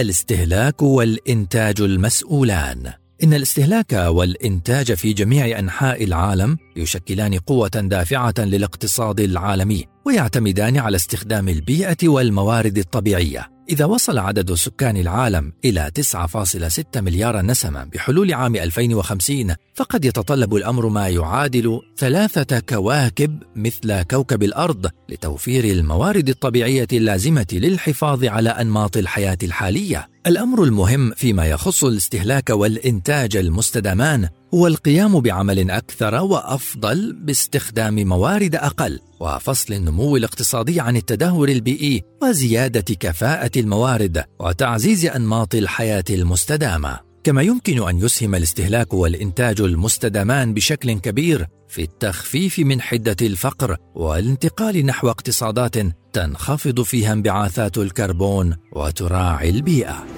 الاستهلاك والإنتاج المسؤولان. إن الاستهلاك والإنتاج في جميع أنحاء العالم يشكلان قوة دافعة للاقتصاد العالمي ويعتمدان على استخدام البيئة والموارد الطبيعية. إذا وصل عدد سكان العالم إلى 9.6 مليار نسمة بحلول عام 2050 فقد يتطلب الأمر ما يعادل ثلاثة كواكب مثل كوكب الأرض لتوفير الموارد الطبيعية اللازمة للحفاظ على أنماط الحياة الحالية. الأمر المهم فيما يخص الاستهلاك والإنتاج المستدامان هو القيام بعمل أكثر وأفضل باستخدام موارد أقل وفصل النمو الاقتصادي عن التدهور البيئي وزيادة كفاءة الموارد وتعزيز أنماط الحياة المستدامة. كما يمكن أن يسهم الاستهلاك والإنتاج المستدامان بشكل كبير في التخفيف من حدة الفقر والانتقال نحو اقتصادات تنخفض فيها انبعاثات الكربون وتراعي البيئة.